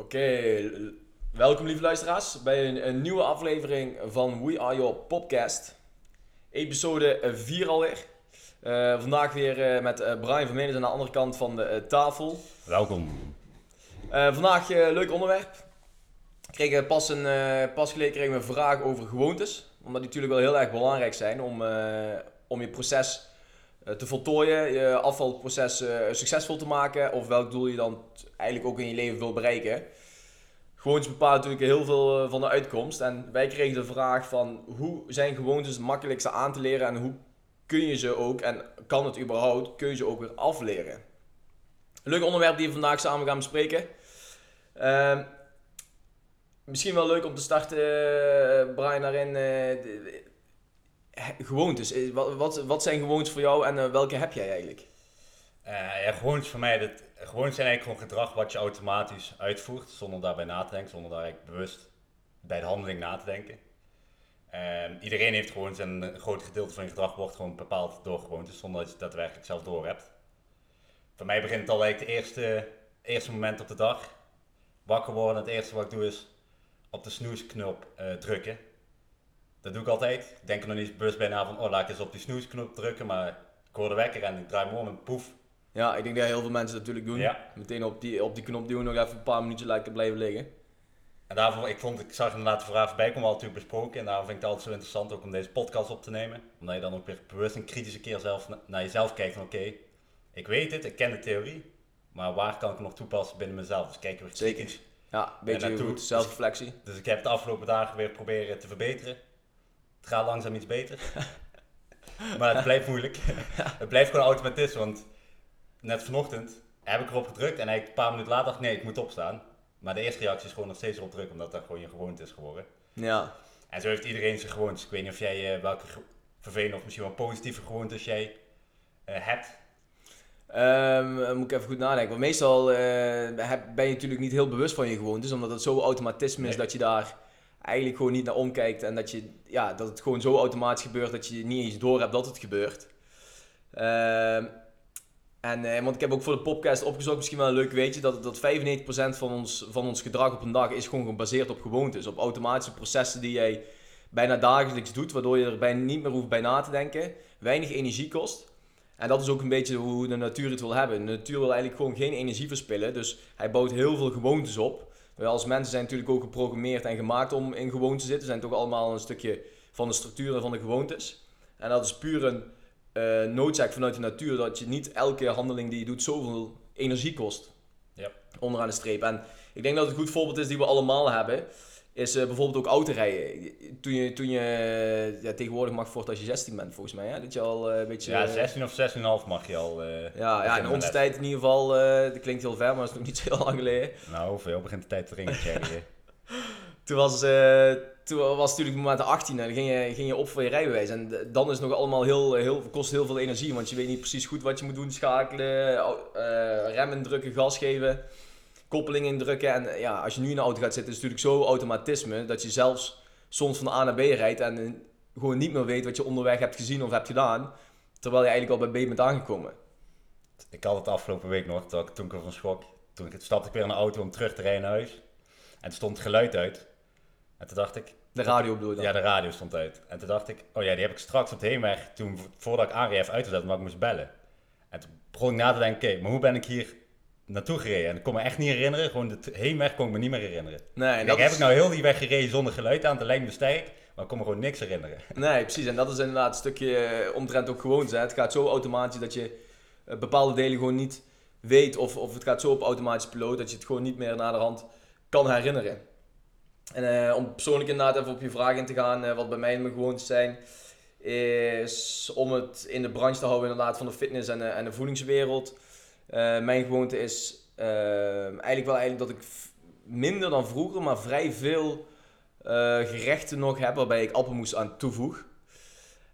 Oké, welkom lieve luisteraars bij een, een, nieuwe aflevering van We Are Your Podcast. Episode 4 alweer. Uh, vandaag weer uh, met uh, Brian Vermeenders aan de andere kant van de tafel. Welkom. vandaag leuk onderwerp. Ik kreeg pas, een, pas geleden kregen we een vraag over gewoontes. Omdat die natuurlijk wel heel erg belangrijk zijn om, om je proces te voltooien, je afvalproces succesvol te maken. Of welk doel je dan eigenlijk ook in je leven wil bereiken. Gewoontes bepalen natuurlijk heel veel eh, van de uitkomst. En wij kregen de vraag van hoe zijn gewoontes het makkelijkste aan te leren en hoe kun je ze ook, en kan het überhaupt, kun je ze ook weer afleren. Leuk onderwerp die we vandaag samen gaan bespreken. Uh, misschien wel leuk om te starten, uh, Brian, daarin. Uh, gewoontes. Wat, wat, wat, zijn gewoontes voor jou en welke heb jij eigenlijk? ja, gewoontes voor mij, dat, gewoon zijn eigenlijk gewoon gedrag wat je automatisch uitvoert, zonder daarbij na te denken, zonder daar eigenlijk bewust bij de handeling na te denken. Iedereen heeft gewoon zijn groot gedeelte van je gedrag wordt gewoon bepaald door gewoontes, zonder dat je het daadwerkelijk zelf door hebt. Voor mij begint het al eigenlijk het eerste, eerste moment op de dag. Wakker worden, het eerste wat ik doe is op de snoesknop uh, drukken. Dat doe ik altijd. Ik denk nog niet bewust bij na van, oh laat ik eens op die snoesknop drukken, maar ik hoor de wekker en ik draai me om en poef, ja, ik denk dat heel veel mensen dat natuurlijk doen. Meteen op die, op die knop duwen, nog even een paar minuutjes lekker blijven liggen. En daarvoor, ik, vond, ik zag inderdaad de vraag voorbij komen, al natuurlijk besproken. En daarom vind ik het altijd zo interessant ook om deze podcast op te nemen. Omdat je dan ook weer bewust een kritische keer zelf naar jezelf kijkt van oké, ik weet het, ik ken de theorie. Maar waar kan ik het nog toepassen binnen mezelf? Dus kijk weer Zeker. Ja, een beetje goed, zelfreflectie. Dus, dus, ik heb de afgelopen dagen weer proberen te verbeteren. Het gaat langzaam iets beter. maar het blijft moeilijk. het blijft gewoon automatisme, want net vanochtend heb ik erop gedrukt en eigenlijk een paar minuten later dacht ik, nee, ik moet opstaan. Maar de eerste reactie is gewoon nog steeds erop drukken, omdat dat gewoon je gewoonte is geworden. Ja. En zo heeft iedereen zijn gewoontes. Ik weet niet of jij uh, welke vervelende of misschien wel positieve gewoontes jij uh, hebt. Um, moet ik even goed nadenken. Want meestal uh, ben je natuurlijk niet heel bewust van je gewoontes, omdat het zo automatisme is dat je daar eigenlijk gewoon niet naar omkijkt en dat, je, ja, dat het gewoon zo automatisch gebeurt dat je niet eens door hebt dat het gebeurt. Uh, en, eh, want ik heb ook voor de podcast opgezocht, misschien wel een leuk weetje, dat, dat 95% van ons, van ons gedrag op een dag is gewoon gebaseerd op gewoontes. Op automatische processen die jij bijna dagelijks doet, waardoor je er bijna niet meer hoeft bij na te denken. Weinig energie kost. En dat is ook een beetje hoe de natuur het wil hebben. De natuur wil eigenlijk gewoon geen energie verspillen, dus hij bouwt heel veel gewoontes op. Wij als mensen zijn natuurlijk ook geprogrammeerd en gemaakt om in gewoontes te zitten. We zijn toch allemaal een stukje van de structuur en van de gewoontes. En dat is puur een uh, noodzaak vanuit de natuur dat je niet elke handeling die je doet zoveel energie kost. Ja. Onderaan de streep. En ik denk dat het een goed voorbeeld is die we allemaal hebben. Is uh, bijvoorbeeld ook autorijden. Toen je, toen je ja, tegenwoordig mag voort als je 16 bent, volgens mij. Hè? Dat je al uh, een beetje. Ja, 16 of 16,5 mag je al. ja, ja, in onze tijd in ieder geval. dat klinkt heel ver, maar dat is nog niet zo heel lang geleden. Nou, veel begint de tijd te dringen, toen was, toen was natuurlijk het moment 18 en dan ging je, ging je op voor je rijbewijs. En dan is het nog allemaal heel, heel, kost heel veel energie, want je weet niet precies goed wat je moet doen. Schakelen, uh, remmen drukken, gas geven, koppeling indrukken. En ja, als je nu in de auto gaat zitten, is het natuurlijk zo automatisme dat je zelfs soms van A naar B rijdt en gewoon niet meer weet wat je onderweg hebt gezien of hebt gedaan. Terwijl je eigenlijk al bij B bent aangekomen. Ik had het afgelopen week nog, toen ik, toen van schok. Toen stapte ik weer in de auto om terug te rijden naar huis. En toen stond geluid uit. En toen dacht ik, de radio bedoel je dan? Ja, de radio stond uit. En toen dacht ik, oh ja, die heb ik straks op de heenweg, toen, voordat ik aanreed, even uitgezet, omdat ik moest bellen. En toen begon ik na te denken, oké, maar hoe ben ik hier naartoe gereden? En ik kon me echt niet herinneren, gewoon de heenweg kon ik me niet meer herinneren. Nee, en dat heb ik nou heel die weg gereden zonder geluid aan, de lijn besteed, maar ik kon me gewoon niks herinneren. Nee, precies. En dat is inderdaad een stukje eh, omtrent ook gewoon zijn. Het gaat zo automatisch dat je eh, bepaalde delen gewoon niet weet, of, of het gaat zo op automatisch piloot dat je het gewoon niet meer naar de hand kan herinneren. En uh, om persoonlijk inderdaad even op je vraag in te gaan, uh, wat bij mij mijn gewoontes zijn, is om het in de branche te houden inderdaad van de fitness en de, en de voedingswereld. Uh, mijn gewoonte is eigenlijk wel eigenlijk dat ik minder dan vroeger, maar vrij veel gerechten nog heb waarbij ik appelmoes aan toevoeg.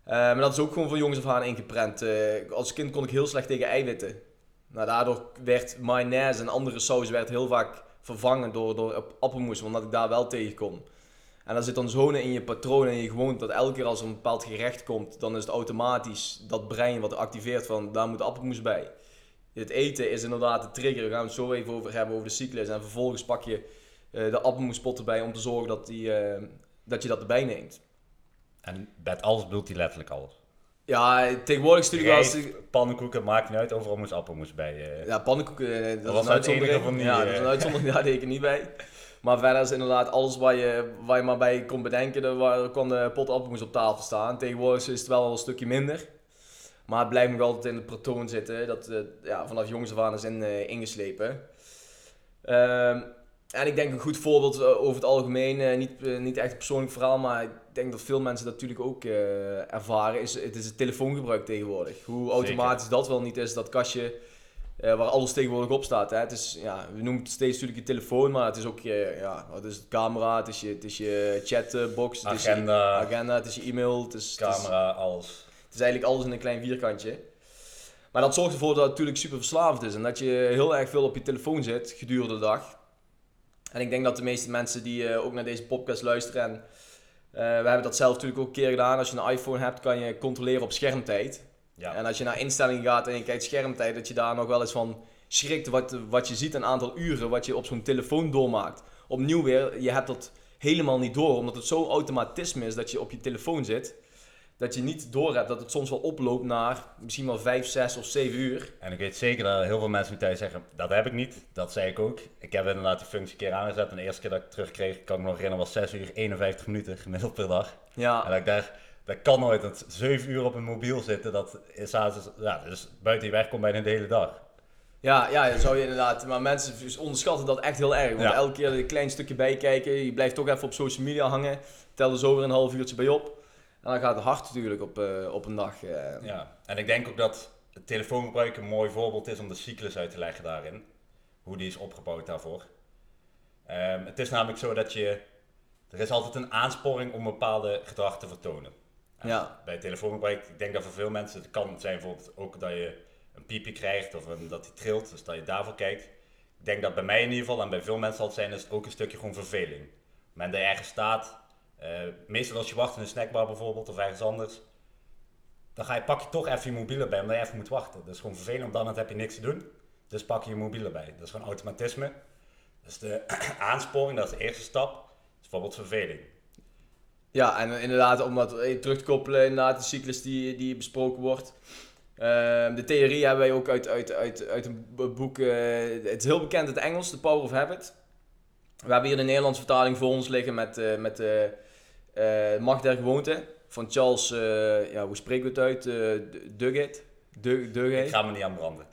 maar dat is ook gewoon van jongens af aan ingeprent. als kind kon ik heel slecht tegen eiwitten. Nou, daardoor werd mayonaise en andere saus werd heel vaak vervangen door, door appelmoes, omdat ik daar wel tegen kon. En dan zit dan zo'n in je patroon en je gewoonte dat elke keer als er een bepaald gerecht komt, dan is het automatisch dat brein wat activeert van daar moet appelmoes bij. het eten is inderdaad de trigger. Daar gaan we het zo even over hebben, over de cyclus. En vervolgens pak je uh, de appelmoespot erbij om te zorgen dat, die, uh, dat je dat erbij neemt. En met alles bedoelt hij letterlijk alles? Ja, tegenwoordig natuurlijk Rijst, wel... pannenkoeken, maakt niet uit. Overal moest appelmoes bij. Uh... Ja, pannenkoeken, dat, dat is een uitzondering. Van die, ja, dat is een uitzondering, daar deed ik er niet bij. Maar verder is inderdaad alles waar je, waar je maar bij kon bedenken, er kon de pot appelmoes op tafel staan. Tegenwoordig is het wel een stukje minder. Maar het blijft nog altijd in het protoon zitten. Dat uh, ja, vanaf jongs af aan is in, uh, ingeslepen. Uh, en ik denk een goed voorbeeld over het algemeen, niet, niet echt een persoonlijk verhaal, maar ik denk dat veel mensen dat natuurlijk ook ervaren, is, het is het telefoongebruik tegenwoordig. Hoe automatisch Zeker. dat wel niet is, dat kastje waar alles tegenwoordig op staat. Hè. Het is, ja, we noemen het steeds natuurlijk je telefoon, maar het is ook je, ja, het is camera, het is je, het is je chatbox, het agenda. is je agenda, het is je e-mail. Het is, camera, het is, alles is eigenlijk alles in een klein vierkantje. Maar dat zorgt ervoor dat het natuurlijk super verslaafd is. En dat je heel erg veel op je telefoon zit gedurende de dag. En ik denk dat de meeste mensen die uh, ook naar deze podcast luisteren. En, we hebben dat zelf natuurlijk ook een keer gedaan. Als je een iPhone hebt, kan je controleren op schermtijd. Ja. En als je naar instellingen gaat en je kijkt schermtijd, dat je daar nog wel eens van schrikt wat, wat je ziet, een aantal uren wat je op zo'n telefoon doormaakt. Opnieuw weer, je hebt dat helemaal niet door, omdat het zo automatisme is dat je op je telefoon zit dat je niet doorhebt dat het soms wel oploopt naar misschien wel 5, 6 of 7 uur. En ik weet zeker dat heel veel mensen thuis zeggen, dat heb ik niet. Dat zei ik ook. Ik heb inderdaad de functie een keer aangezet en de eerste keer dat ik terugkreeg, kan ik me nog herinneren, was 6 uur 51 minuten gemiddeld per dag. Ja. En dat ik daar, dat kan nooit, dat 7 uur op een mobiel zitten, dat is, ja, dus buiten je werk komt bijna de hele dag. Ja, ja, dat zou je inderdaad. Maar mensen onderschatten dat echt heel erg. Want elke keer een klein stukje bijkijken, je blijft toch even op social media hangen. Tel er zo weer een half uurtje bij op. En dan gaat het hard natuurlijk op, uh, op een dag. Uh. Ja, en ik denk ook dat het telefoongebruik een mooi voorbeeld is om de cyclus uit te leggen daarin. Hoe die is opgebouwd daarvoor. Um, het is namelijk zo dat je... Er is altijd een aansporing om bepaalde gedrag te vertonen. ja. Bij telefoongebruik, ik denk dat voor veel mensen het kan zijn bijvoorbeeld ook dat je een piepje krijgt of een, dat hij trilt, dus dat je daarvoor kijkt. Ik denk dat bij mij in ieder geval en bij veel mensen zal het zijn, is het ook een stukje gewoon verveling. Op het moment dat je ergens staat, meestal als je wacht in een snackbar bijvoorbeeld of ergens anders, dan ga je, pak je toch even je mobiele bij omdat je even moet wachten. Dat is gewoon vervelend, dan heb je niks te doen. Dus pak je je mobiele bij. Dat is gewoon automatisme. Dus de aansporing, dat is de eerste stap. Dat is bijvoorbeeld verveling. Ja, en inderdaad, om dat terug te koppelen, inderdaad, de cyclus die, die besproken wordt. Uh, de theorie hebben wij ook uit, uit, uit, uit een boek, uh, het is heel bekend het Engels, The Power of Habit. We hebben hier de Nederlandse vertaling voor ons liggen met, uh, met uh, Macht der Gewoonte van Charles, ja, hoe spreken we het uit? Uh, Duggett? Ik ga me niet aan branden.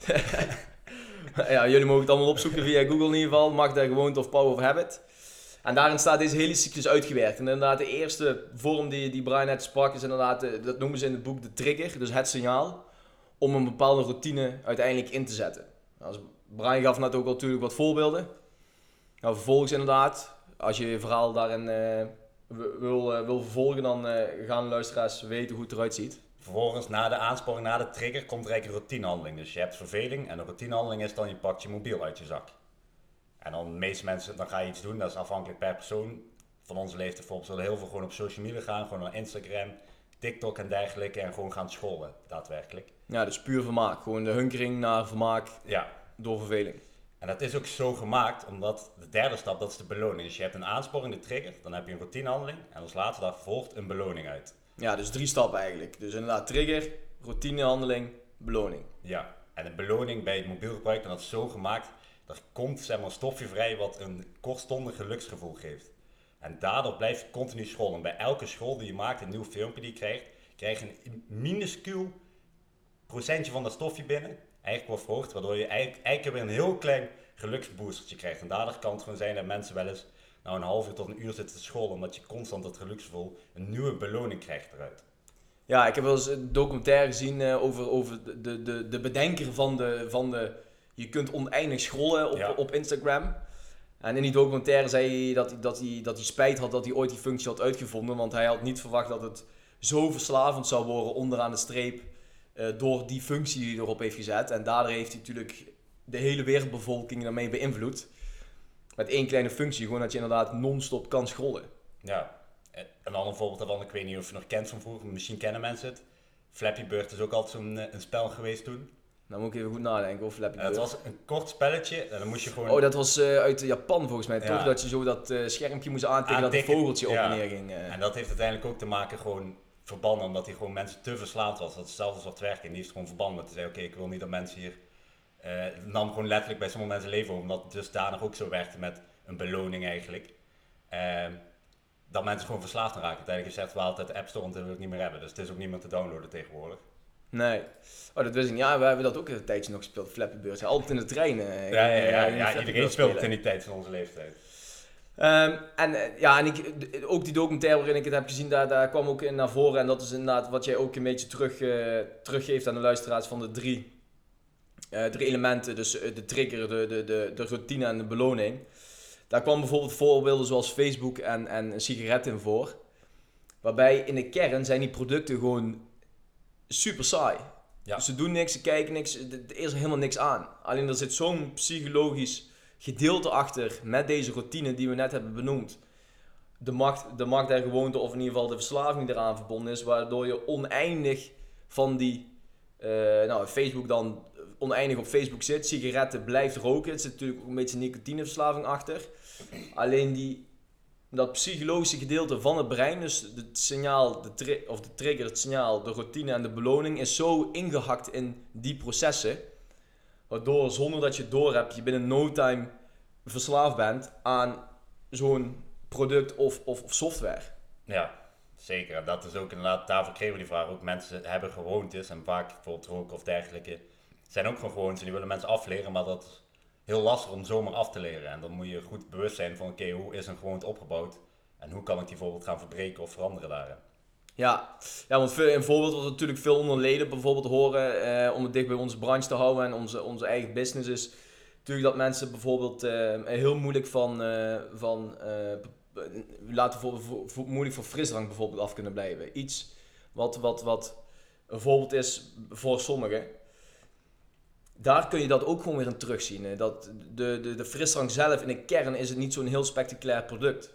ja, jullie mogen het allemaal opzoeken via Google in ieder geval. Macht der Gewoonte of Power of Habit. En daarin staat deze hele cyclus uitgewerkt. En inderdaad, de eerste vorm die, die Brian net sprak is inderdaad, dat noemen ze in het boek de trigger, dus het signaal, om een bepaalde routine uiteindelijk in te zetten. Nou, Brian gaf net ook al natuurlijk wat voorbeelden. Nou, vervolgens inderdaad, als je je verhaal daarin uh, wil, uh, wil vervolgen, dan uh, gaan luisteraars weten hoe het eruit ziet. Vervolgens, na de aansporing, na de trigger, komt er eigenlijk een routinehandeling. Dus je hebt verveling en de routinehandeling is dan je pakt je mobiel uit je zak. En dan de meeste mensen, dan ga je iets doen, dat is afhankelijk per persoon. Van onze leeftijd bijvoorbeeld zullen heel veel gewoon op social media gaan, gewoon naar Instagram, TikTok en dergelijke en gewoon gaan scholen, daadwerkelijk. Ja, dus puur vermaak. Gewoon de hunkering naar vermaak ja. door verveling. En dat is ook zo gemaakt, omdat de derde stap, dat is de beloning. Dus je hebt een aansporing, de trigger, dan heb je een routinehandeling en als laatste dag volgt een beloning uit. Ja, dus drie stappen eigenlijk. Dus inderdaad trigger, routinehandeling, beloning. Ja, en een beloning bij het mobiel gebruik, dan dat is zo gemaakt, er komt zeg maar, een stofje vrij wat een kortstondig geluksgevoel geeft. En daardoor blijf je continu scrollen. Bij elke scroll die je maakt, een nieuw filmpje die je krijgt, krijg je een minuscuul procentje van dat stofje binnen eigenlijk wordt verhoogd, waardoor je eigenlijk, eigenlijk weer een heel klein geluksboostertje krijgt. En daardoor kan het gewoon zijn dat mensen wel eens nou een half uur tot een uur zitten te scholen, omdat je constant dat geluksgevoel een nieuwe beloning krijgt eruit. Ja, ik heb wel eens een documentaire gezien uh, over, over de, de, de bedenker van de, van de... Je kunt oneindig scrollen op, ja. op Instagram. En in die documentaire zei hij dat, dat, hij dat hij spijt had dat hij ooit die functie had uitgevonden. Want hij had niet verwacht dat het zo verslavend zou worden onderaan de streep uh, door die functie die hij erop heeft gezet. En daardoor heeft hij natuurlijk de hele wereldbevolking daarmee beïnvloed. Met één kleine functie, gewoon dat je inderdaad non-stop kan scrollen. Ja, een ander voorbeeld daarvan, ik weet niet of je nog kent van vroeger, misschien kennen mensen het. Flappy Bird is ook altijd zo'n een spel geweest toen. Dan moet ik even goed nadenken of Flappy het Bird. was een kort spelletje en dan moest je gewoon... Oh, dat was eh, uit Japan volgens mij, Ja. toch? Dat je zo dat eh, schermpje moest aantikken dat een Aantikken, vogeltje op en neer ging. eh. En dat heeft uiteindelijk ook te maken gewoon verbannen, omdat hij gewoon mensen te verslaafd was. Dat is hetzelfde soort werk en die heeft gewoon verbannen. Dat hij zei, oké, ik wil niet dat mensen hier... het nam gewoon letterlijk bij sommige mensen leven omdat het dusdanig ook zo werkte met een beloning eigenlijk. Ehm, dat mensen gewoon verslaafd aan raken. Uiteindelijk heeft Zet altijd de App Store, want dat wil ik niet meer hebben. Dus het is ook niet meer te downloaden tegenwoordig. Nee. Oh, dat wist ik niet. Ja, we hebben dat ook een tijdje nog gespeeld, Flappy Bird. Altijd in de trein. eh, Ja, ja, ja, ja, iedereen speelt het in die tijd van onze leeftijd. Ehm, en eh, ja, en ik, ook die documentaire waarin ik het heb gezien, daar, daar kwam ook in naar voren. En dat is inderdaad wat jij ook een beetje terug, eh, teruggeeft aan de luisteraars van de drie, eh, drie elementen. Dus de trigger, de, de, de, de routine en de beloning. Daar kwam bijvoorbeeld voorbeelden zoals Facebook en, en sigaretten in voor. Waarbij in de kern zijn die producten gewoon super saai. Ja. Ze doen niks, ze kijken niks, er is helemaal niks aan. Alleen er zit zo'n psychologisch gedeelte achter met deze routine die we net hebben benoemd. De macht, de macht der gewoonte, of in ieder geval de verslaving eraan verbonden is, waardoor je oneindig van die, eh, nou Facebook dan oneindig op Facebook zit, sigaretten blijft roken. Er zit natuurlijk ook een beetje nicotineverslaving achter. Alleen die, dat psychologische gedeelte van het brein, dus het signaal, de of de trigger, het signaal, de routine en de beloning, is zo ingehakt in die processen. Waardoor zonder dat je het doorhebt, je binnen no time verslaafd bent aan zo'n product of, of, of software. Ja, zeker. En dat is ook inderdaad, daarvoor kregen we die vraag ook. Mensen hebben gewoontes en vaak bijvoorbeeld roken of dergelijke zijn ook gewoon gewoontes die willen mensen afleren, maar dat is heel lastig om zomaar af te leren. En dan moet je goed bewust zijn van oké, hoe is een gewoonte opgebouwd en hoe kan ik die bijvoorbeeld gaan verbreken of veranderen daarin. Ja, ja want een voorbeeld wat natuurlijk veel onder leden bijvoorbeeld horen, eh, om het dicht bij onze branche te houden en onze, onze eigen business, is natuurlijk dat mensen bijvoorbeeld eh, heel moeilijk van, eh, van eh, laten voor- moeilijk van frisdrank bijvoorbeeld af kunnen blijven. Iets wat, wat, wat een voorbeeld is voor sommigen. Daar kun je dat ook gewoon weer in terugzien. hè. Dat de, de, de frisdrank zelf in de kern is het niet zo'n heel spectaculair product.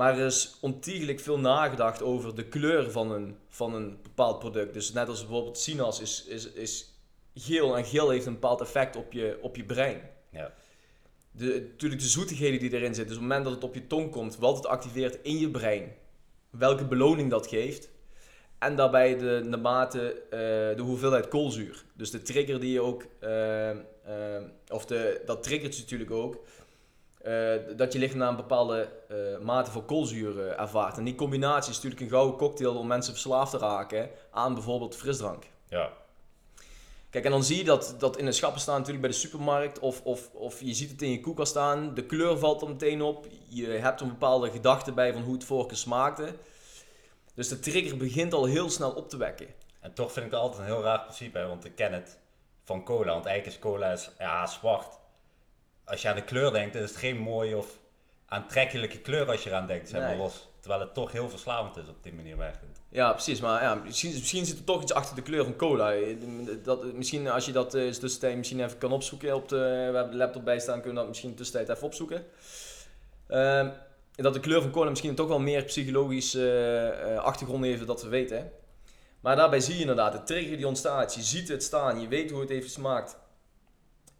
Maar er is ontiegelijk veel nagedacht over de kleur van een, van een bepaald product. Dus net als bijvoorbeeld sinaas is, is, is geel en geel heeft een bepaald effect op je, op je brein. Ja. De, natuurlijk de zoetigheden die erin zitten. Dus op het moment dat het op je tong komt, wat het activeert in je brein. Welke beloning dat geeft. En daarbij de, de mate, eh, de hoeveelheid koolzuur. Dus de trigger die je ook, eh, eh, of de, dat triggert je natuurlijk ook. Eh, dat je lichaam naar een bepaalde eh, mate van koolzuur eh, ervaart. En die combinatie is natuurlijk een gouden cocktail om mensen verslaafd te raken aan bijvoorbeeld frisdrank. Ja, Kijk, en dan zie je dat, dat in de schappen staan natuurlijk bij de supermarkt. Of, of, of je ziet het in je koelkast staan. De kleur valt er meteen op. Je hebt een bepaalde gedachte bij van hoe het vorige smaakte. Dus de trigger begint al heel snel op te wekken. en toch vind ik dat altijd een heel raar principe, hè, want ik ken het van cola. Want eigenlijk is cola is, ja, zwart. Als je aan de kleur denkt, is het geen mooie of aantrekkelijke kleur als je eraan denkt, zeg maar Nee. los. Terwijl het toch heel verslavend is op die manier werkend. Ja, precies. Maar ja, misschien, misschien zit er toch iets achter de kleur van cola. Dat, misschien als je dat eh, in de tussentijd misschien even kan opzoeken. Op de, we hebben de laptop bij staan, kunnen we dat misschien tussentijd even opzoeken. Ehm, dat de kleur van cola misschien toch wel meer psychologisch eh, eh, achtergrond heeft dat we weten. Maar daarbij zie je inderdaad de trigger die ontstaat. Je ziet het staan, je weet hoe het heeft gesmaakt.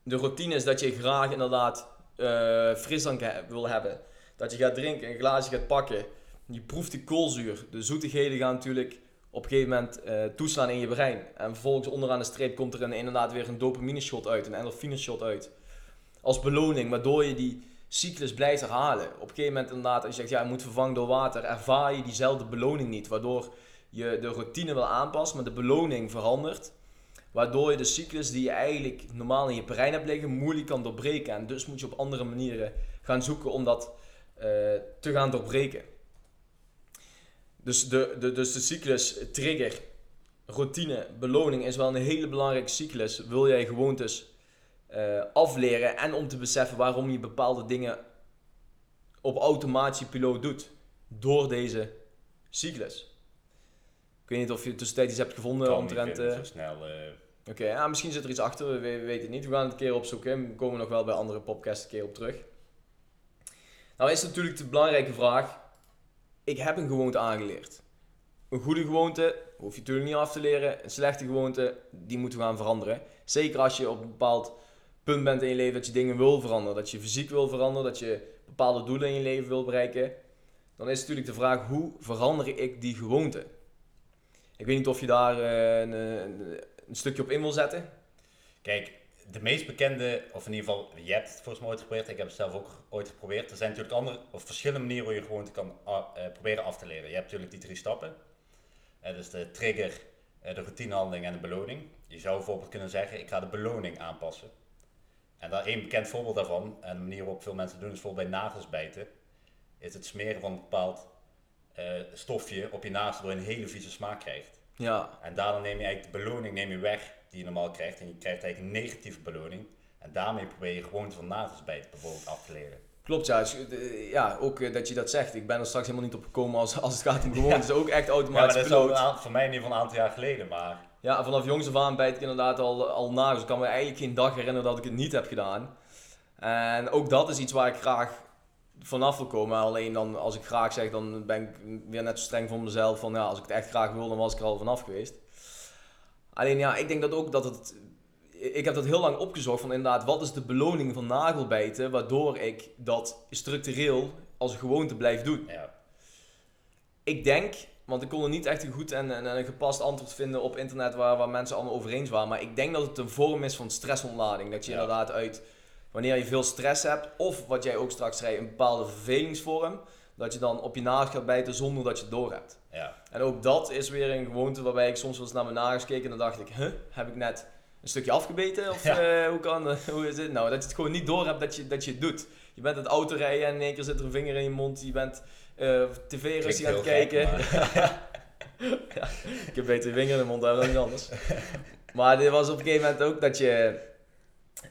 De routine is dat je graag inderdaad eh frisdrank wil hebben. Dat je gaat drinken, een glaasje gaat pakken. Je proeft die koolzuur. De zoetigheden gaan natuurlijk op een gegeven moment eh, toeslaan in je brein. En vervolgens onderaan de streep komt er inderdaad weer een dopamine shot uit, een endorfine shot uit. Als beloning, waardoor je die cyclus blijft herhalen. Op een gegeven moment inderdaad, als je zegt ja, je moet vervangen door water, ervaar je diezelfde beloning niet. Waardoor je de routine wil aanpassen, maar de beloning verandert. Waardoor je de cyclus die je eigenlijk normaal in je brein hebt liggen, moeilijk kan doorbreken. En dus moet je op andere manieren gaan zoeken om dat eh, te gaan doorbreken. Dus de, de, dus de cyclus trigger, routine, beloning is wel een hele belangrijke cyclus. Wil jij gewoontes eh afleren en om te beseffen waarom je bepaalde dingen op automatische piloot doet. Door deze cyclus. Ik weet niet of je tussentijd iets hebt gevonden Kan niet omtrent... vinden, eh, zo snel. eh, Oké, ja, misschien zit er iets achter, we, we weten het niet. We gaan het een keer opzoeken. We komen nog wel bij andere podcasts een keer op terug. Nou is natuurlijk de belangrijke vraag. Ik heb een gewoonte aangeleerd. een goede gewoonte hoef je natuurlijk niet af te leren. Een slechte gewoonte, die moeten we gaan veranderen. Zeker als je op een bepaald punt bent in je leven dat je dingen wil veranderen. Dat je fysiek wil veranderen, dat je bepaalde doelen in je leven wil bereiken. Dan is natuurlijk de vraag, hoe verander ik die gewoonte? Ik weet niet of je daar uh, een, een, stukje op in wil zetten. Kijk, de meest bekende, of in ieder geval, je hebt het volgens mij ooit geprobeerd, ik heb het zelf ook ooit geprobeerd. Er zijn natuurlijk andere, of verschillende manieren hoe je gewoonte kan uh, proberen af te leren. Je hebt natuurlijk die drie stappen. Uh, dus de trigger, de routinehandeling en de beloning. Je zou bijvoorbeeld kunnen zeggen, ik ga de beloning aanpassen. En daar één bekend voorbeeld daarvan, en de manier waarop veel mensen doen, is bijvoorbeeld bij nagels bijten. Is het smeren van een bepaald stofje op je waardoor je een hele vieze smaak krijgt. Ja. En daardoor neem je eigenlijk de beloning neem je weg die je normaal krijgt. En je krijgt eigenlijk een negatieve beloning. En daarmee probeer je gewoon van nagelsbijt bijvoorbeeld af te leren. Klopt, ja. Dus, eh, ja, ook eh, dat je dat zegt. Ik ben er straks helemaal niet op gekomen als, als het gaat om gewoon. Het is ook echt automatisch ja, maar dat is voor mij in ieder geval een aantal jaar geleden, maar... Ja, vanaf jongs af aan bijt ik inderdaad al, al nagels. Ik kan me eigenlijk geen dag herinneren dat ik het niet heb gedaan. En ook dat is iets waar ik graag vanaf wil komen. Alleen dan, als ik graag zeg, dan ben ik weer net zo streng voor mezelf. Van ja, als ik het echt graag wil, dan was ik er al vanaf geweest. Alleen ja, ik denk dat ook dat het. Ik heb dat heel lang opgezocht van inderdaad, wat is de beloning van nagelbijten, waardoor ik dat structureel als gewoonte blijf doen. Ja. Ik denk, want ik kon er niet echt een goed en, en, een gepast antwoord vinden op internet waar, waar mensen allemaal over eens waren, maar ik denk dat het een vorm is van stressontlading. Dat je inderdaad uit, wanneer je veel stress hebt, of wat jij ook straks zei, een bepaalde vervelingsvorm, dat je dan op je nagels gaat bijten zonder dat je het door hebt. Ja. En ook dat is weer een gewoonte waarbij ik soms wel eens naar mijn nagels keek en dan dacht ik, huh, heb ik net een stukje afgebeten? Of eh, hoe, kan, hoe is het nou? Dat je het gewoon niet door hebt dat je, dat je het doet. Je bent het autorijden en in één keer zit er een vinger in je mond. Je bent uh, tv aan het kijken. ja, ik heb beter vinger in de mond dan niet anders. maar dit was op een gegeven moment ook dat je,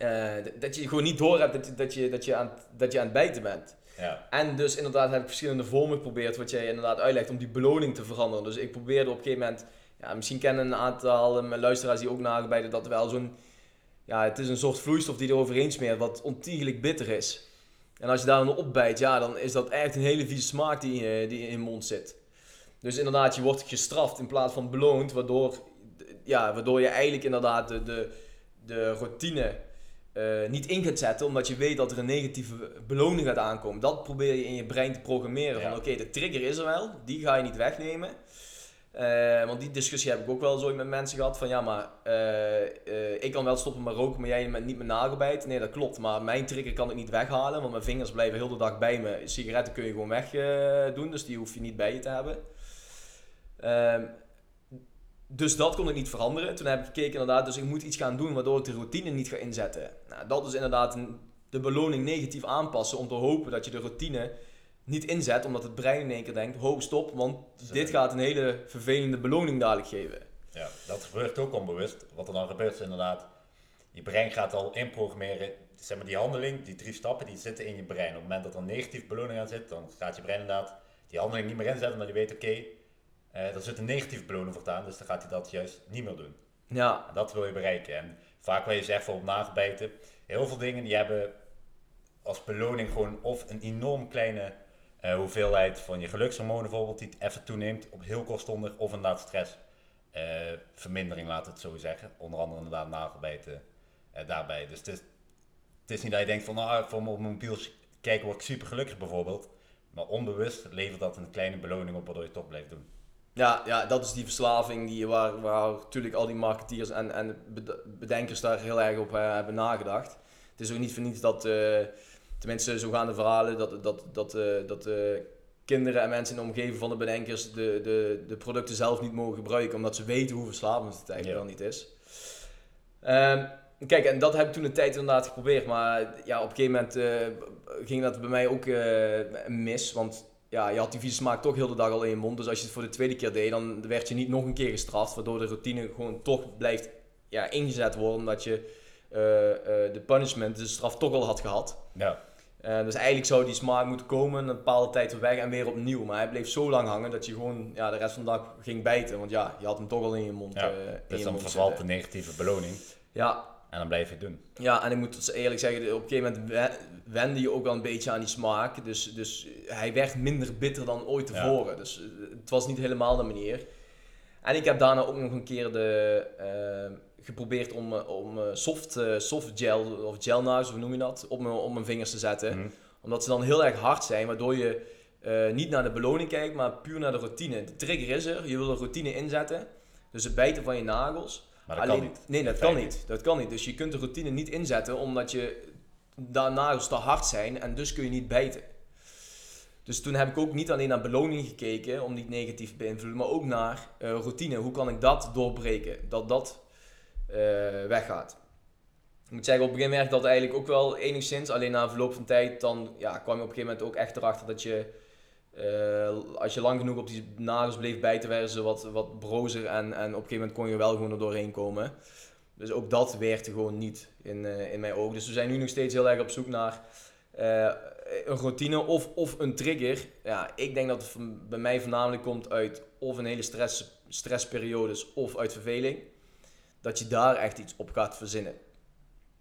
uh, dat je gewoon niet door hebt dat je, dat je, dat je, aan, dat je aan het bijten bent. Ja. En dus inderdaad heb ik verschillende vormen geprobeerd, wat jij inderdaad uitlegt, om die beloning te veranderen. Dus ik probeerde op een gegeven moment, ja, misschien kennen een aantal mijn luisteraars die ook nagebijden, dat wel zo'n, ja, het is een soort vloeistof die er overheen smeert, wat ontiegelijk bitter is. En als je daar dan opbijt, ja, dan is dat echt een hele vieze smaak die, die in je mond zit. Dus inderdaad, je wordt gestraft in plaats van beloond, waardoor, ja, waardoor je eigenlijk inderdaad de, de, de routine uh, niet in gaat zetten, omdat je weet dat er een negatieve beloning gaat aankomen. Dat probeer je in je brein te programmeren. Van oké, de trigger is er wel, die ga je niet wegnemen. Uh, want die discussie heb ik ook wel zo met mensen gehad. Van ja, maar uh, ik kan wel stoppen met roken, maar jij met, niet met nagelbijt. Nee, dat klopt. Maar mijn trigger kan ik niet weghalen, want mijn vingers blijven heel de dag bij me. Sigaretten kun je gewoon wegdoen, dus die hoef je niet bij je te hebben. Dus dat kon ik niet veranderen. Toen heb ik gekeken inderdaad, dus ik moet iets gaan doen waardoor ik de routine niet ga inzetten. Nou, dat is inderdaad een, de beloning negatief aanpassen om te hopen dat je de routine niet inzet, omdat het brein in één keer denkt, ho stop, want dit gaat een hele vervelende beloning dadelijk geven. Ja, dat gebeurt ook onbewust. Wat er dan gebeurt is inderdaad, je brein gaat al inprogrammeren, zeg maar die handeling, die drie stappen, die zitten in je brein. Op het moment dat er een negatieve beloning aan zit, dan gaat je brein inderdaad die handeling niet meer inzetten, omdat je weet, oké, uh, er zit een negatieve beloning voor aan, dus dan gaat hij dat juist niet meer doen. Ja. En dat wil je bereiken. En vaak wil je zegt voor op nagebijten, heel veel dingen die hebben als beloning gewoon of een enorm kleine uh, hoeveelheid van je gelukshormonen bijvoorbeeld, die even toeneemt op heel kortstondig, of inderdaad stress. Uh, vermindering, laat het zo zeggen. Onder andere inderdaad nagelbijten daarbij. Dus het is, het is niet dat je denkt van, nou, voor mijn mobiel kijken word ik super gelukkig bijvoorbeeld. Maar onbewust levert dat een kleine beloning op waardoor je het toch blijft doen. Ja, ja, dat is die verslaving die, waar, waar natuurlijk al die marketeers en, en bedenkers daar heel erg op uh, hebben nagedacht. Het is ook niet voor niets dat, uh, tenminste zo gaan de verhalen, dat, dat, dat, uh, dat kinderen en mensen in de omgeving van de bedenkers de, de, de producten zelf niet mogen gebruiken, omdat ze weten hoe verslavend het eigenlijk wel niet is. Um, kijk, en dat heb ik toen een tijd inderdaad geprobeerd, maar ja, op een gegeven moment ging dat bij mij ook mis, want ja, je had die vieze smaak toch heel de dag al in je mond. Dus als je het voor de tweede keer deed, dan werd je niet nog een keer gestraft. Waardoor de routine gewoon toch blijft ja, ingezet worden. Omdat je uh, uh, de punishment, de straf, toch al had gehad. Ja. Uh, dus eigenlijk zou die smaak moeten komen, een bepaalde tijd weg en weer opnieuw. Maar hij bleef zo lang hangen dat je gewoon ja, de rest van de dag ging bijten. Want ja, je had hem toch al in je mond. Ja, dus dan vervalt de negatieve beloning. Ja, en dan blijf je het doen. Ja, en ik moet dus eerlijk zeggen, op een gegeven moment wende je ook wel een beetje aan die smaak. Dus, dus hij werd minder bitter dan ooit tevoren. Dus eh, het was niet helemaal de manier. En ik heb daarna ook nog een keer de, eh, geprobeerd om, eh, om eh, soft, eh, soft gel of gelnagels, hoe noem je dat, op mijn, op mijn vingers te zetten. Mhm. Omdat ze dan heel erg hard zijn, waardoor je niet naar de beloning kijkt, maar puur naar de routine. De trigger is er, je wil een routine inzetten. Dus het bijten van je nagels. Maar dat Alleen, kan niet. Nee, dat kan niet. Dat kan niet. Dus je kunt de routine niet inzetten omdat je nagels te hard zijn en dus kun je niet bijten. Dus toen heb ik ook niet alleen naar beloning gekeken om niet negatief te beïnvloeden, maar ook naar eh, routine. Hoe kan ik dat doorbreken? Dat dat eh, weggaat. Ik moet zeggen, op het begin werkte dat eigenlijk ook wel enigszins. Alleen na verloop van tijd dan ja, kwam je op een gegeven moment ook echt erachter dat je, eh, als je lang genoeg op die nagels bleef ze wat, wat brozer. En, en op een gegeven moment kon je wel gewoon er doorheen komen. Dus ook dat werkte gewoon niet in, eh, in mijn ogen. Dus we zijn nu nog steeds heel erg op zoek naar eh, een routine of, of een trigger. Ja, ik denk dat het bij mij voornamelijk komt uit of een hele stress, stressperiodes of uit verveling. Dat je daar echt iets op gaat verzinnen.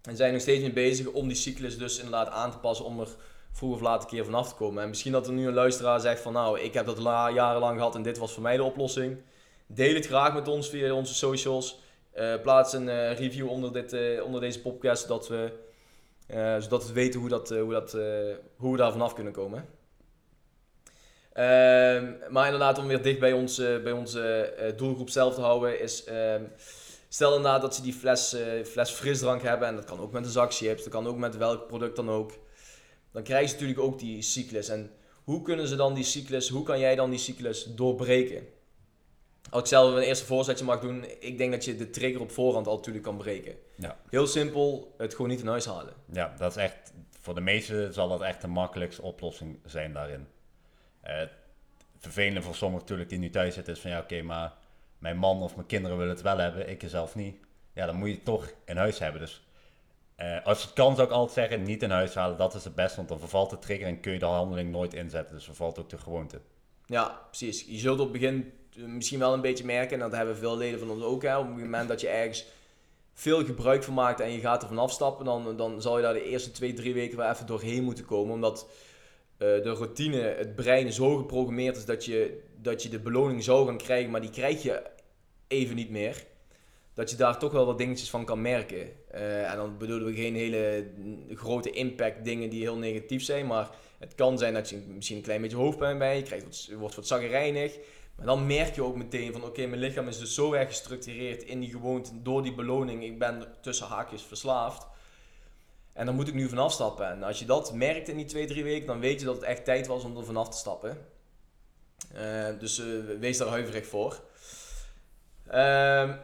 En zijn nog steeds mee bezig om die cyclus dus inderdaad aan te passen om er vroeg of laat een keer vanaf te komen. En misschien dat er nu een luisteraar zegt van nou, ik heb dat la- jarenlang gehad en dit was voor mij de oplossing. Deel het graag met ons via onze socials. Eh, plaats een eh, review onder, dit, eh, onder deze podcast, zodat we, zodat we weten hoe, dat, hoe, dat, hoe we daar vanaf kunnen komen. Ehm, maar inderdaad, om weer dicht bij, ons, bij onze doelgroep zelf te houden, is ehm, stel inderdaad dat ze die fles, fles frisdrank hebben, en dat kan ook met een zak chips, dat kan ook met welk product dan ook. Dan krijgen ze natuurlijk ook die cyclus. En hoe kunnen ze dan die cyclus, hoe kan jij dan die cyclus doorbreken? Als ik zelf een eerste voorzetje mag doen, ik denk dat je de trigger op voorhand al natuurlijk kan breken. Ja. Heel simpel, het gewoon niet in huis halen. Ja, dat is echt, voor de meesten zal dat echt de makkelijkste oplossing zijn daarin. Het vervelende voor sommigen natuurlijk die nu thuis zitten is van ja oké, maar mijn man of mijn kinderen willen het wel hebben, ik zelf niet. Ja, dan moet je het toch in huis hebben. Dus eh, als het kan zou ik altijd zeggen, niet in huis halen, dat is het beste, want dan vervalt de trigger en kun je de handeling nooit inzetten. Dus vervalt ook de gewoonte. Ja, precies. Je zult op het begin eh, misschien wel een beetje merken, en dat hebben veel leden van ons ook, hè, op het moment dat je ergens veel gebruik van maakt en je gaat er van afstappen, dan, dan zal je daar de eerste twee, drie weken wel even doorheen moeten komen. Omdat eh, de routine, het brein zo geprogrammeerd is dat je, dat je de beloning zou gaan krijgen, maar die krijg je even niet meer. Dat je daar toch wel wat dingetjes van kan merken. Eh, en dan bedoelen we geen hele grote impact dingen die heel negatief zijn, maar het kan zijn dat je misschien een klein beetje hoofdpijn bij je krijgt, wat, wordt wat zaggerijnig. Maar dan merk je ook meteen van oké, mijn lichaam is dus zo erg gestructureerd in die gewoonte door die beloning. Ik ben tussen haakjes verslaafd. En dan moet ik nu vanaf stappen. En als je dat merkt in die twee, drie weken, dan weet je dat het echt tijd was om er vanaf te stappen. Eh, dus eh, wees daar huiverig voor. Ehm,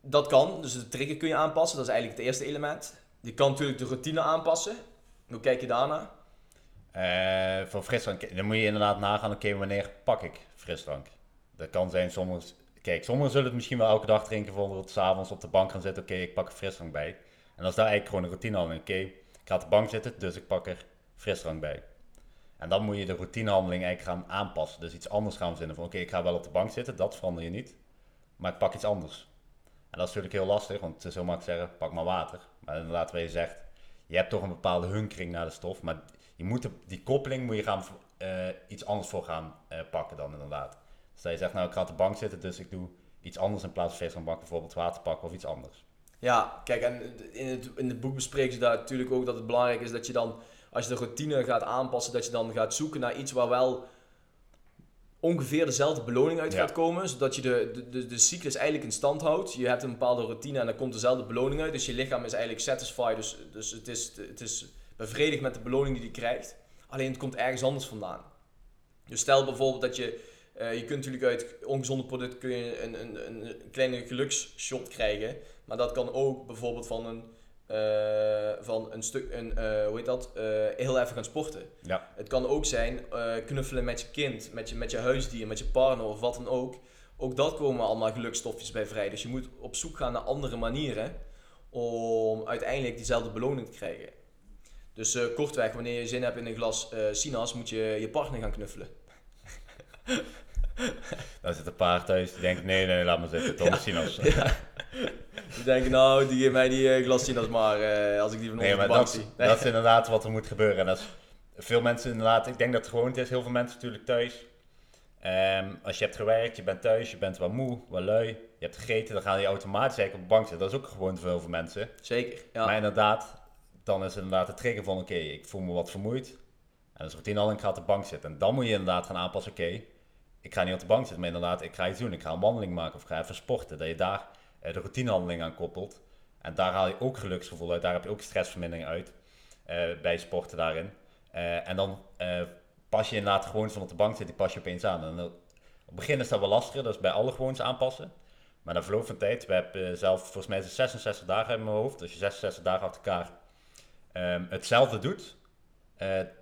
dat kan, dus de trigger kun je aanpassen, dat is eigenlijk het eerste element. Je kan natuurlijk de routine aanpassen. Hoe kijk je daarna? Eh, voor frisdrank, dan moet je inderdaad nagaan, oké, wanneer pak ik frisdrank? Dat kan zijn, sommigen, kijk, sommigen zullen het misschien wel elke dag drinken, bijvoorbeeld s'avonds op de bank gaan zitten, oké, ik pak er frisdrank bij. En dat is daar eigenlijk gewoon een routine aan, oké, ik ga op de bank zitten, dus ik pak er frisdrank bij. En dan moet je de routinehandeling eigenlijk gaan aanpassen, dus iets anders gaan verzinnen van, oké, ik ga wel op de bank zitten, dat verander je niet, maar ik pak iets anders. En dat is natuurlijk heel lastig, want het is heel makkelijk zeggen, pak maar water. Maar inderdaad, wat je zegt, je hebt toch een bepaalde hunkering naar de stof, maar je moet die koppeling moet je gaan eh, iets anders voor gaan eh, pakken dan inderdaad. Dus dat je zegt, nou ik ga op de bank zitten, dus ik doe iets anders in plaats van vis gaan bakken, bijvoorbeeld water pakken of iets anders. Ja, kijk, en in het, in het boek bespreken ze daar natuurlijk ook dat het belangrijk is dat je dan, als je de routine gaat aanpassen, dat je dan gaat zoeken naar iets waar wel ongeveer dezelfde beloning uit Ja. gaat komen, zodat je de, de, de, de cyclus eigenlijk in stand houdt. Je hebt een bepaalde routine en dan komt dezelfde beloning uit, dus je lichaam is eigenlijk satisfied, dus, dus het, is, het is bevredigd met de beloning die hij krijgt. Alleen het komt ergens anders vandaan. Dus stel bijvoorbeeld dat je, eh, je kunt natuurlijk uit ongezonde producten kun je een, een, een, een kleine geluksshot krijgen, maar dat kan ook bijvoorbeeld van een, eh, van een stuk, een, eh, hoe heet dat, Eh, heel even gaan sporten. Ja. Het kan ook zijn knuffelen met je kind, met je, met je huisdier, met je partner of wat dan ook. Ook dat komen allemaal gelukstofjes bij vrij. Dus je moet op zoek gaan naar andere manieren om uiteindelijk diezelfde beloning te krijgen. Dus kortweg, wanneer je zin hebt in een glas sinaas, moet je je partner gaan knuffelen. Dan zit een paar thuis die denken, nee, nee, laat maar zitten, Tom Ja. Sinas. Ja. Die denken, nou, die geef mij die glas sinaas maar eh, als ik die van Nee, de maar dat, zie. dat is inderdaad wat er moet gebeuren. En dat is, veel mensen inderdaad, ik denk dat het gewoon is, heel veel mensen natuurlijk thuis, Ehm, als je hebt gewerkt, je bent thuis, je bent wat moe, wat lui, je hebt gegeten, dan ga je automatisch eigenlijk op de bank zitten. Dat is ook gewoon voor heel veel mensen. Zeker, ja. Maar inderdaad, dan is het inderdaad de trigger van oké, ik voel me wat vermoeid. En dat is routine al, ik ga op de bank zitten. En dan moet je inderdaad gaan aanpassen, oké, ik ga niet op de bank zitten, maar inderdaad, ik ga iets doen. Ik ga een wandeling maken of ik ga even sporten. Dat je daar uh, de routinehandeling aan koppelt. En daar haal je ook geluksgevoel uit, daar heb je ook stressvermindering uit. Uh, bij sporten daarin. Uh, en dan pas je inderdaad gewoon van op de bank zitten, pas je opeens aan. Op het begin is dat wel lastiger, dat is bij alle gewoons aanpassen. Maar na verloop van tijd, we hebben zelf volgens mij 66 dagen in mijn hoofd. Als je 66 dagen achter elkaar um, hetzelfde doet,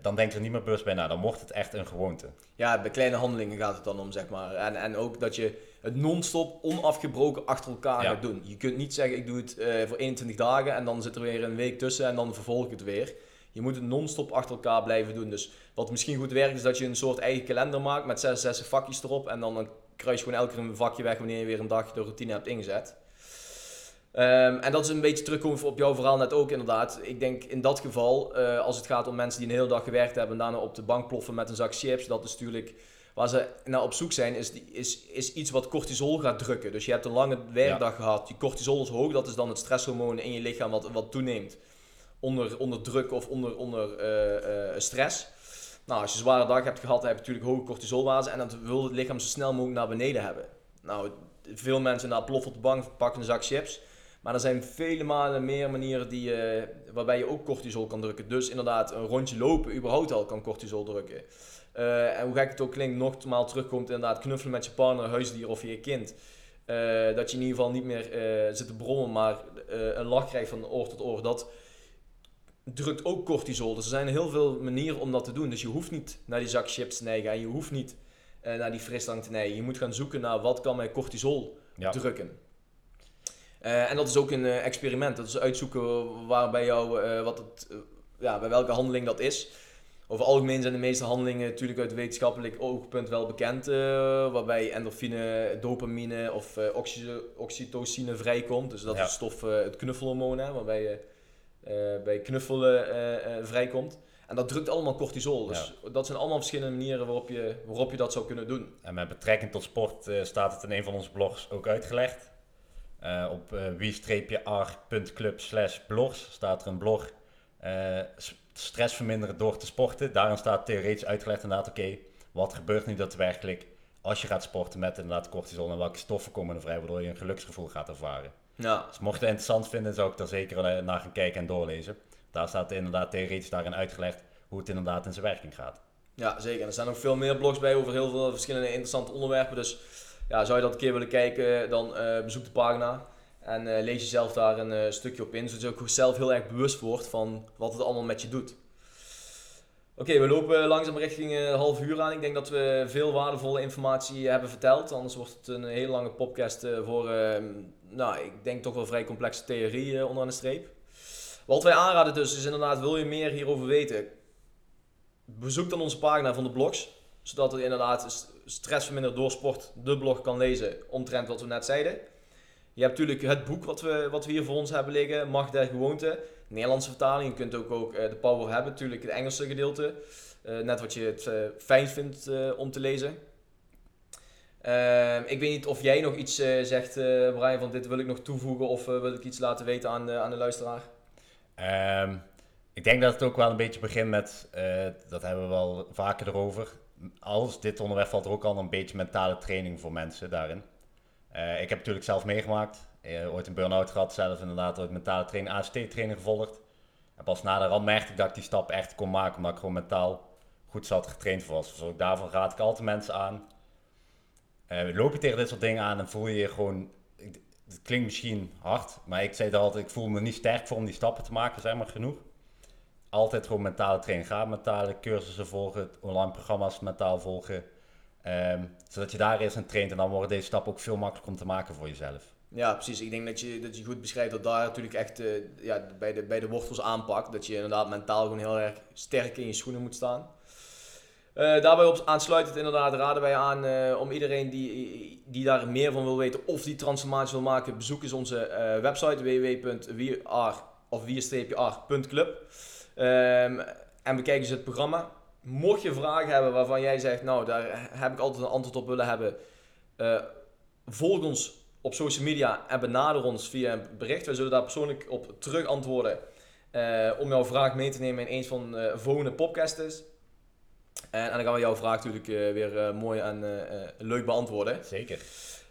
dan denk je er niet meer bewust bij na. Dan wordt het echt een gewoonte. Ja, bij kleine handelingen gaat het dan om, zeg maar. En, en ook dat je het non-stop, onafgebroken achter elkaar gaat doen. Je kunt niet zeggen, ik doe het uh, voor 21 dagen en dan zit er weer een week tussen en dan vervolg ik het weer. Je moet het non-stop achter elkaar blijven doen. Dus wat misschien goed werkt, is dat je een soort eigen kalender maakt met 66 vakjes erop. En dan, dan kruis je gewoon elke keer een vakje weg wanneer je weer een dag de routine hebt ingezet. Um, en dat is een beetje terugkomen op jouw verhaal net ook inderdaad. Ik denk in dat geval, uh, als het gaat om mensen die een hele dag gewerkt hebben en daarna op de bank ploffen met een zak chips, dat is natuurlijk waar ze naar op zoek zijn, is, is, is iets wat cortisol gaat drukken. Dus je hebt een lange werkdag ja. gehad, je cortisol is hoog, dat is dan het stresshormoon in je lichaam wat, wat toeneemt onder, onder druk of onder, onder uh, uh, stress. Nou, als je een zware dag hebt gehad, heb je natuurlijk hoge cortisolwaarden en dat wil het lichaam zo snel mogelijk naar beneden hebben. Nou, veel mensen daar ploffen op de bank, pakken een zak chips. Maar er zijn vele malen meer manieren die, uh, waarbij je ook cortisol kan drukken. Dus inderdaad, een rondje lopen überhaupt al kan cortisol drukken. Uh, en hoe gek het ook klinkt, nogmaals terugkomt inderdaad knuffelen met je partner, huisdier of je kind. Uh, dat je in ieder geval niet meer zit te brommen, maar een lach krijgt van oor tot oor. Dat drukt ook cortisol. Dus er zijn heel veel manieren om dat te doen. Dus je hoeft niet naar die zak chips te neigen en je hoeft niet naar die frisdrank te neigen. Je moet gaan zoeken naar wat kan mijn cortisol ja. drukken. En dat is ook een experiment. Dat is uitzoeken waar bij jou, wat het, ja, bij welke handeling dat is. Over algemeen zijn de meeste handelingen natuurlijk uit wetenschappelijk oogpunt wel bekend. waarbij endorfine, dopamine of oxy oxytocine vrijkomt. Dus dat ja. is stof, het knuffelhormoon, hè, waarbij je bij knuffelen vrijkomt. En dat drukt allemaal cortisol. Dus ja. dat zijn allemaal verschillende manieren waarop je, waarop je dat zou kunnen doen. En met betrekking tot sport staat het in een van onze blogs ook uitgelegd. Op wie-ar.club slash blogs staat er een blog stress verminderen door te sporten. Daarin staat theoretisch uitgelegd inderdaad, oké, okay, wat gebeurt nu daadwerkelijk als je gaat sporten met inderdaad cortisol en welke stoffen komen er vrij, waardoor je een geluksgevoel gaat ervaren. Ja. Dus mocht je het interessant vinden, zou ik daar zeker naar gaan kijken en doorlezen. Daar staat inderdaad theoretisch daarin uitgelegd hoe het inderdaad in zijn werking gaat. Ja, zeker. En er staan ook veel meer blogs bij over heel veel verschillende interessante onderwerpen. Dus ja, zou je dat een keer willen kijken, dan uh, bezoek de pagina. En uh, lees jezelf daar een uh, stukje op in, zodat je ook zelf heel erg bewust wordt van wat het allemaal met je doet. Oké, we lopen langzaam richting een half uur aan. Ik denk dat we veel waardevolle informatie hebben verteld. Anders wordt het een hele lange podcast voor, ehm, nou, ik denk toch wel vrij complexe theorie onder de streep. Wat wij aanraden dus is inderdaad, wil je meer hierover weten? Bezoek dan onze pagina van de blogs. Zodat er inderdaad stressverminderd door sport de blog kan lezen omtrent wat we net zeiden. Je hebt natuurlijk het boek wat we, wat we hier voor ons hebben liggen, Macht der Gewoonte. Nederlandse vertaling. Je kunt ook, ook uh, de Power hebben, natuurlijk het Engelse gedeelte. Uh, net wat je het uh, fijn vindt om te lezen. Ehm, ik weet niet of jij nog iets zegt, Brian, van dit wil ik nog toevoegen of wil ik iets laten weten aan, aan de luisteraar? Um, ik denk dat het ook wel een beetje begint met, dat hebben we wel vaker erover, als dit onderwerp valt er ook al een beetje mentale training voor mensen daarin. Uh, ik heb natuurlijk zelf meegemaakt. Uh, ooit een burn-out gehad, zelf inderdaad ooit mentale training, AST-training gevolgd. En pas na de merkte ik dat ik die stap echt kon maken, omdat ik gewoon mentaal goed zat getraind was. Dus ook daarvan raad ik altijd mensen aan. Uh, loop je tegen dit soort dingen aan en voel je je gewoon... Het klinkt misschien hard, maar ik zei altijd, ik voel me niet sterk voor om die stappen te maken, zeg maar genoeg altijd gewoon mentale training. Ga mentale cursussen volgen, online programma's mentaal volgen. Um, zodat je daar eerst aan traint en dan worden deze stappen ook veel makkelijker om te maken voor jezelf. Ja, precies. Ik denk dat je, dat je goed beschrijft dat daar natuurlijk echt uh, ja, bij, de, bij de wortels aanpakt. Dat je inderdaad mentaal gewoon heel erg sterk in je schoenen moet staan. Uh, daarbij op aansluitend inderdaad raden wij aan uh, om iedereen die, die daar meer van wil weten of die transformatie wil maken, bezoek eens onze website www.wier of wier-r.club. Um, en bekijk eens het programma. Mocht je vragen hebben waarvan jij zegt, nou, daar heb ik altijd een antwoord op willen hebben. eh, volg ons op social media en benader ons via een bericht. Wij zullen daar persoonlijk op terug antwoorden. eh, om jouw vraag mee te nemen in een van eh volgende podcasts. En, en dan gaan we jouw vraag natuurlijk eh, weer mooi en leuk beantwoorden. Zeker.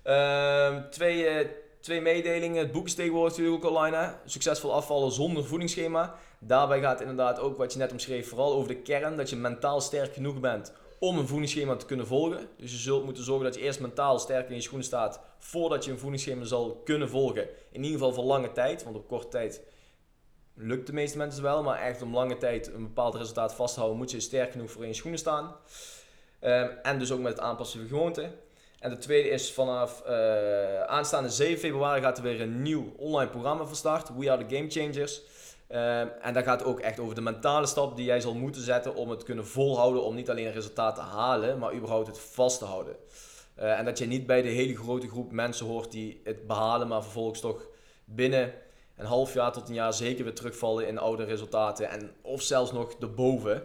Ehm, twee, twee mededelingen. Het boek is tegenwoordig natuurlijk ook online. Hè? Succesvol afvallen zonder voedingsschema. Daarbij gaat inderdaad ook wat je net omschreef, vooral over de kern. Dat je mentaal sterk genoeg bent om een voedingsschema te kunnen volgen. Dus je zult moeten zorgen dat je eerst mentaal sterk in je schoenen staat voordat je een voedingsschema zal kunnen volgen. In ieder geval voor lange tijd, want op korte tijd lukt de meeste mensen wel. Maar echt om lange tijd een bepaald resultaat vast te houden, moet je sterk genoeg voor in je schoenen staan. Ehm, en dus ook met het aanpassen van gewoonten. En de tweede is vanaf eh, aanstaande 7 februari gaat er weer een nieuw online programma van start. We are the Game Changers. Ehm, en dat gaat ook echt over de mentale stap die jij zal moeten zetten om het kunnen volhouden. Om niet alleen een resultaat te halen, maar überhaupt het vast te houden. Eh, en dat je niet bij de hele grote groep mensen hoort die het behalen, maar vervolgens toch binnen een half jaar tot een jaar zeker weer terugvallen in oude resultaten. En, of zelfs nog erboven.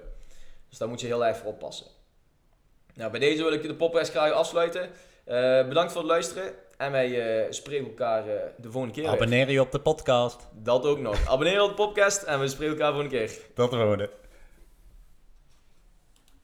Dus daar moet je heel erg voor oppassen. Nou, bij deze wil ik de podcast graag afsluiten. Eh, bedankt voor het luisteren. En wij eh, spreken elkaar eh, de volgende keer. Abonneer je op de podcast. Dat ook nog. Abonneer op de podcast en we spreken elkaar de volgende keer. Tot de volgende.